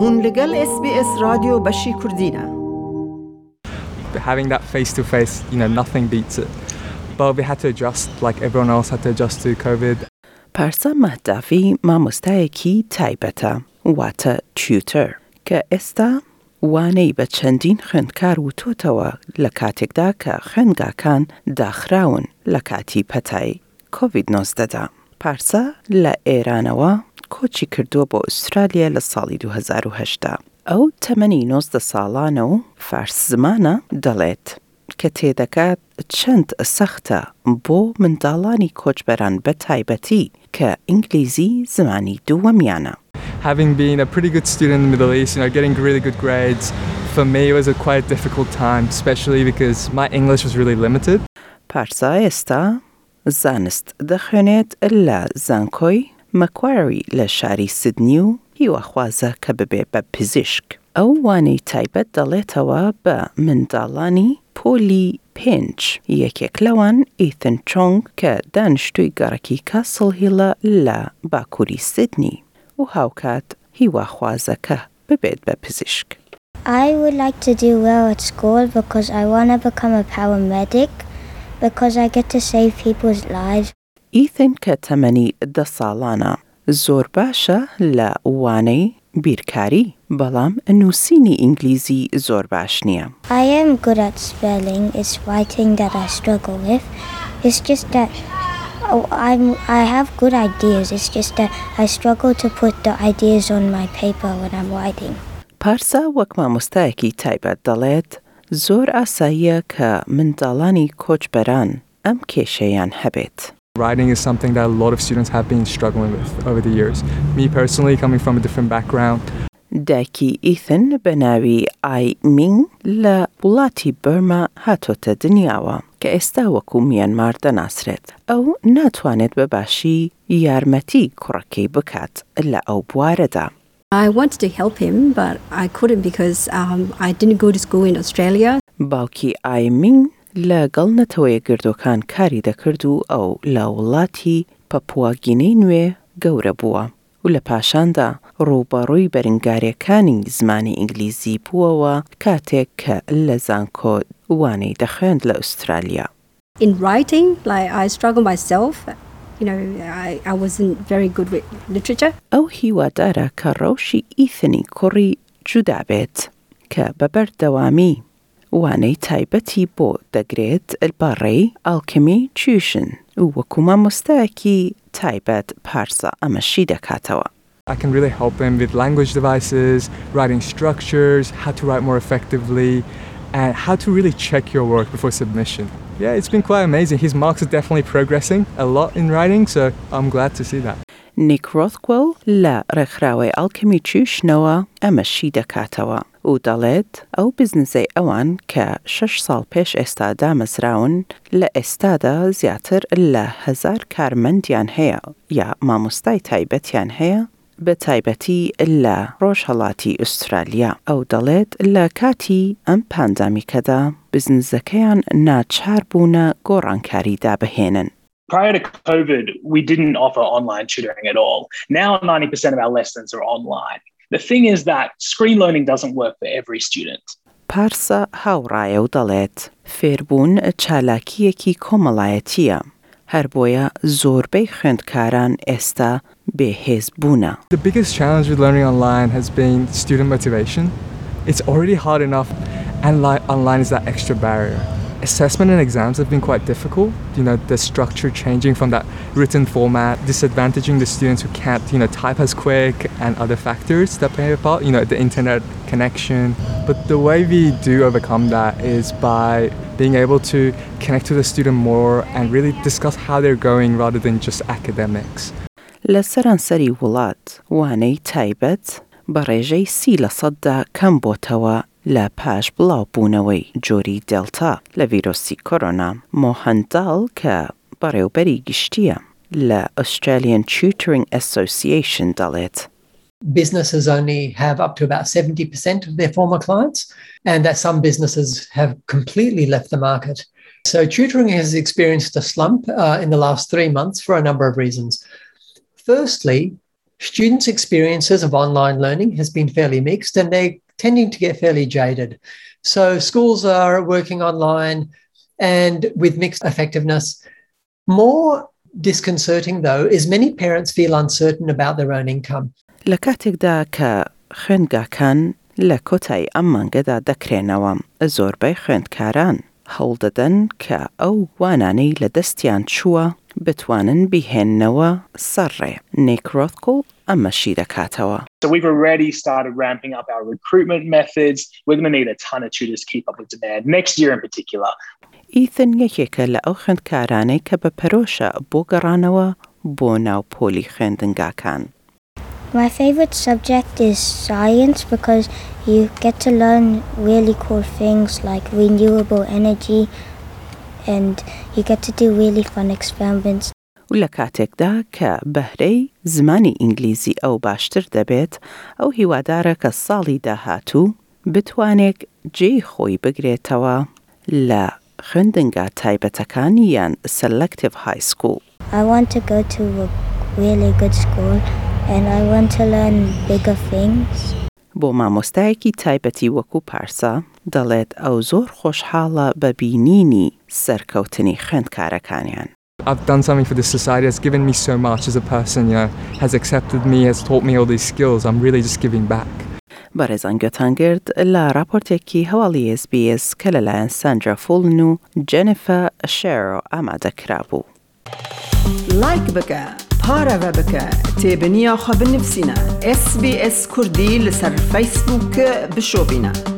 هون لگل اس بی اس رادیو بشی کردینه having that face to face, you know, nothing beats it. But we had to adjust, like everyone else had to adjust to COVID. پارسا مهدافی مامۆستایەکی تایبەتە واتە تیوتەر کە ئێستا وانەی بە چەندین خوێندکار وتۆتەوە لە کاتێکدا کە خوێنگاکان داخراون لە کاتی پەتای کۆVید-19دا. پارسا لە ئێرانەوە کۆچی کردووە بۆ ئوسترالیا لە ساڵی 2010دا. ئەو تەمەنی 19 ساڵانە و فارس زمانە دەڵێت کە تێدەکات چەند سەختە بۆ منداڵانی کۆچبەران بە تایبەتی کە ئینگلیزی زمانی دووەمیانە. Having been a pretty good student in the Middle East, you know, getting really good grades, for me it was a quite difficult time, especially because my English was really limited. پارسا ئێستا زانست دەخوێنێت لە زانکۆی مەکواری لە شاری سیدنی و هیوەخوازە کە ببێ بە پزیشک. ئەو وانەی تایبەت دەڵێتەوە بە منداڵانی پۆلی پێنج یەکێک لەوان ئیتن چۆنگ کە دانیشتووی گەڕکی کاسڵهیڵە لە باکووری سیدنی و هاوکات هیواخوازەکە ببێت بە پزیشک. I would like to do well at school because I want to become a paramedic because I get to save people's lives. ئیتن کە تەمەنی دە ساڵانە زۆر باشە لە وانەی بیرکاری بەڵام نووسینی ئینگلیزی زۆر باش نییە. I am good at spelling. It's writing that I struggle with. It's just that oh, I'm I have good ideas. It's just that I struggle to put the ideas on my paper when I'm writing. پارسا وەک مامۆستایەکی تایبەت دەڵێت زۆر ئاساییە کە منداڵانی کۆچبەران ئەم کێشەیان هەبێت. Writing is something that a lot of students have been struggling with over the years. Me personally, coming from a different background, دایکی ئیثن بە ناوی ئای مینگ لە وڵاتی بەرما هاتۆتە دنیاوە کە ئێستا وەکو میانمار دەناسرێت ئەو ناتوانێت بە باشی یارمەتی کوڕەکەی بکات لە ئەو بوارەدا. I wanted to help him, but I couldn't because um, I didn't go to school in Australia. باوکی ئایمینگ لەگەڵ نەتەوەیە گردۆکان کاری دەکرد و ئەو لە وڵاتی پەپواگینەی نوێ گەورە بووە و لە پاشاندا ڕووبەڕووی بەرنگارەکانی زمانی ئینگلیزی بووەوە کاتێک کە لە زانکۆ وانەی دەخوێند لە ئوسترالیا. In writing, like I struggle myself. ئەو هیوادارە کە ڕەوشی ئیثنی کوڕی جودا بێت کە بەبەردەوامی وانەی تایبەتی بۆ دەگرێت بەڕێی ئەڵکمی چوشن و وەکو مامۆستایەکی تایبەت پارسا ئەمەشی دەکاتەوە. I can really help him with language devices, writing structures, how to write more effectively, and how to really check your work before submission. Yeah, it's been quite amazing. His marks are definitely progressing a lot in writing, so I'm glad to see that. نیک ڕۆثکوەل لە ڕێکخراوەی ئەڵکەمی چوشنەوە ئەمەشی دەکاتەوە و دەڵێت ئەو بزنزەی ئەوان کە شش ساڵ پێش ئێستا دامەزراون لە ئێستادا زیاتر لە هزار کارمەندیان هەیە یا مامۆستای تایبەتیان هەیە بە تایبەتی لە ڕۆژهڵاتی ئوسترالیا ئەو دەڵێت لە کاتی ئەم پاندامیکەدا بزنزەکەیان ناچار بوونە گۆڕانکاری دابهێنن. Prior to COVID, we didn't offer online tutoring at all. Now, 90% of our lessons are online. The thing is that screen learning doesn't work for every student. پارسا هاوڕایە و دەڵێت فێربوون چالاکیەکی کۆمەڵایەتیە هەر بۆیە زۆربەی خوێندکاران ئێستا بێهێز بوونە. The biggest challenge with learning online has been student motivation. It's already hard enough, and li- online is that extra barrier. Assessment and exams have been quite difficult. You know, the structure changing from that written format, disadvantaging the students who can't, you know, type as quick and other factors that play a part, you know, the internet connection. But the way we do overcome that is by being able to connect to the student more and really discuss how they're going rather than just academics. لە سەرانسەری وڵات وانەی تایبەت بە ڕێژەی سی لە سەددا کەم بۆتەوە لە پاش بڵاوبوونەوەی جۆری دلتا لە ڤیرۆسی کۆرۆنا مۆهنداڵ کە بەڕێوبەری گشتیە لە Australian Tutoring Association دەڵێت. businesses only have up to about 70% of their former clients, and that some businesses have completely left the market. So, tutoring has experienced a slump uh, in the last three months for a number of reasons. Firstly, students' experiences of online learning has been fairly mixed and they're tending to get fairly jaded. So schools are working online and with mixed effectiveness. More disconcerting, though, is many parents feel uncertain about their own income. لە کاتێکدا کە خوێنگاکان لە کۆتای ئەم مانگەدا دەکرێنەوە زۆربەی خوێندکاران هەوڵ دەدەن کە ئەو وانانەی لە دەستیان چووە بتوانن بیهێننەوە سەرڕێ نێکرۆتکل ئەمەشی دەکاتەوە. So we've already started ramping up our recruitment methods. We're going to need a ton of tutors to keep up with demand next year in particular. ئیتن یەکێکە لە ئەو خوێندکارانەی کە بە پەرۆشە بۆ گەڕانەوە بۆ ناو پۆلی خوێندنگاکان. My favorite subject is science because you get to learn really cool things like renewable energy and you get to do really fun experiments. و لە کاتێکدا کە بەهرەی زمانی ئینگلیزی ئەو باشتر دەبێت ئەو هیوادارە کە ساڵی داهاتوو بتوانێت جێی خۆی بگرێتەوە لە خوێندنگا تایبەتەکان یان سەلکتیڤ های سکول. I want to go to a really good school and I want to learn bigger things. بۆ مامۆستایەکی تایبەتی وەکو پارسا دەڵێت ئەو زۆر خۆشحاڵە بە بینینی سەرکەوتنی خوێندکارەکانیان. I've done something for this society. It's given me so much as a person, you know, has accepted me, has taught me all these skills. I'm really just giving back. بەڕێزان گوتانگرد لە راپۆرتێکی هەواڵی SسBS کە لەلایەن سانجا فولن و جەنفە شێرۆ ئامادەکرا بوو. لایک بکە پارەوە بکە تێبنییاخوا بنفسینە SسBS کوردی لەسەر فیسبووکە بشۆبینە.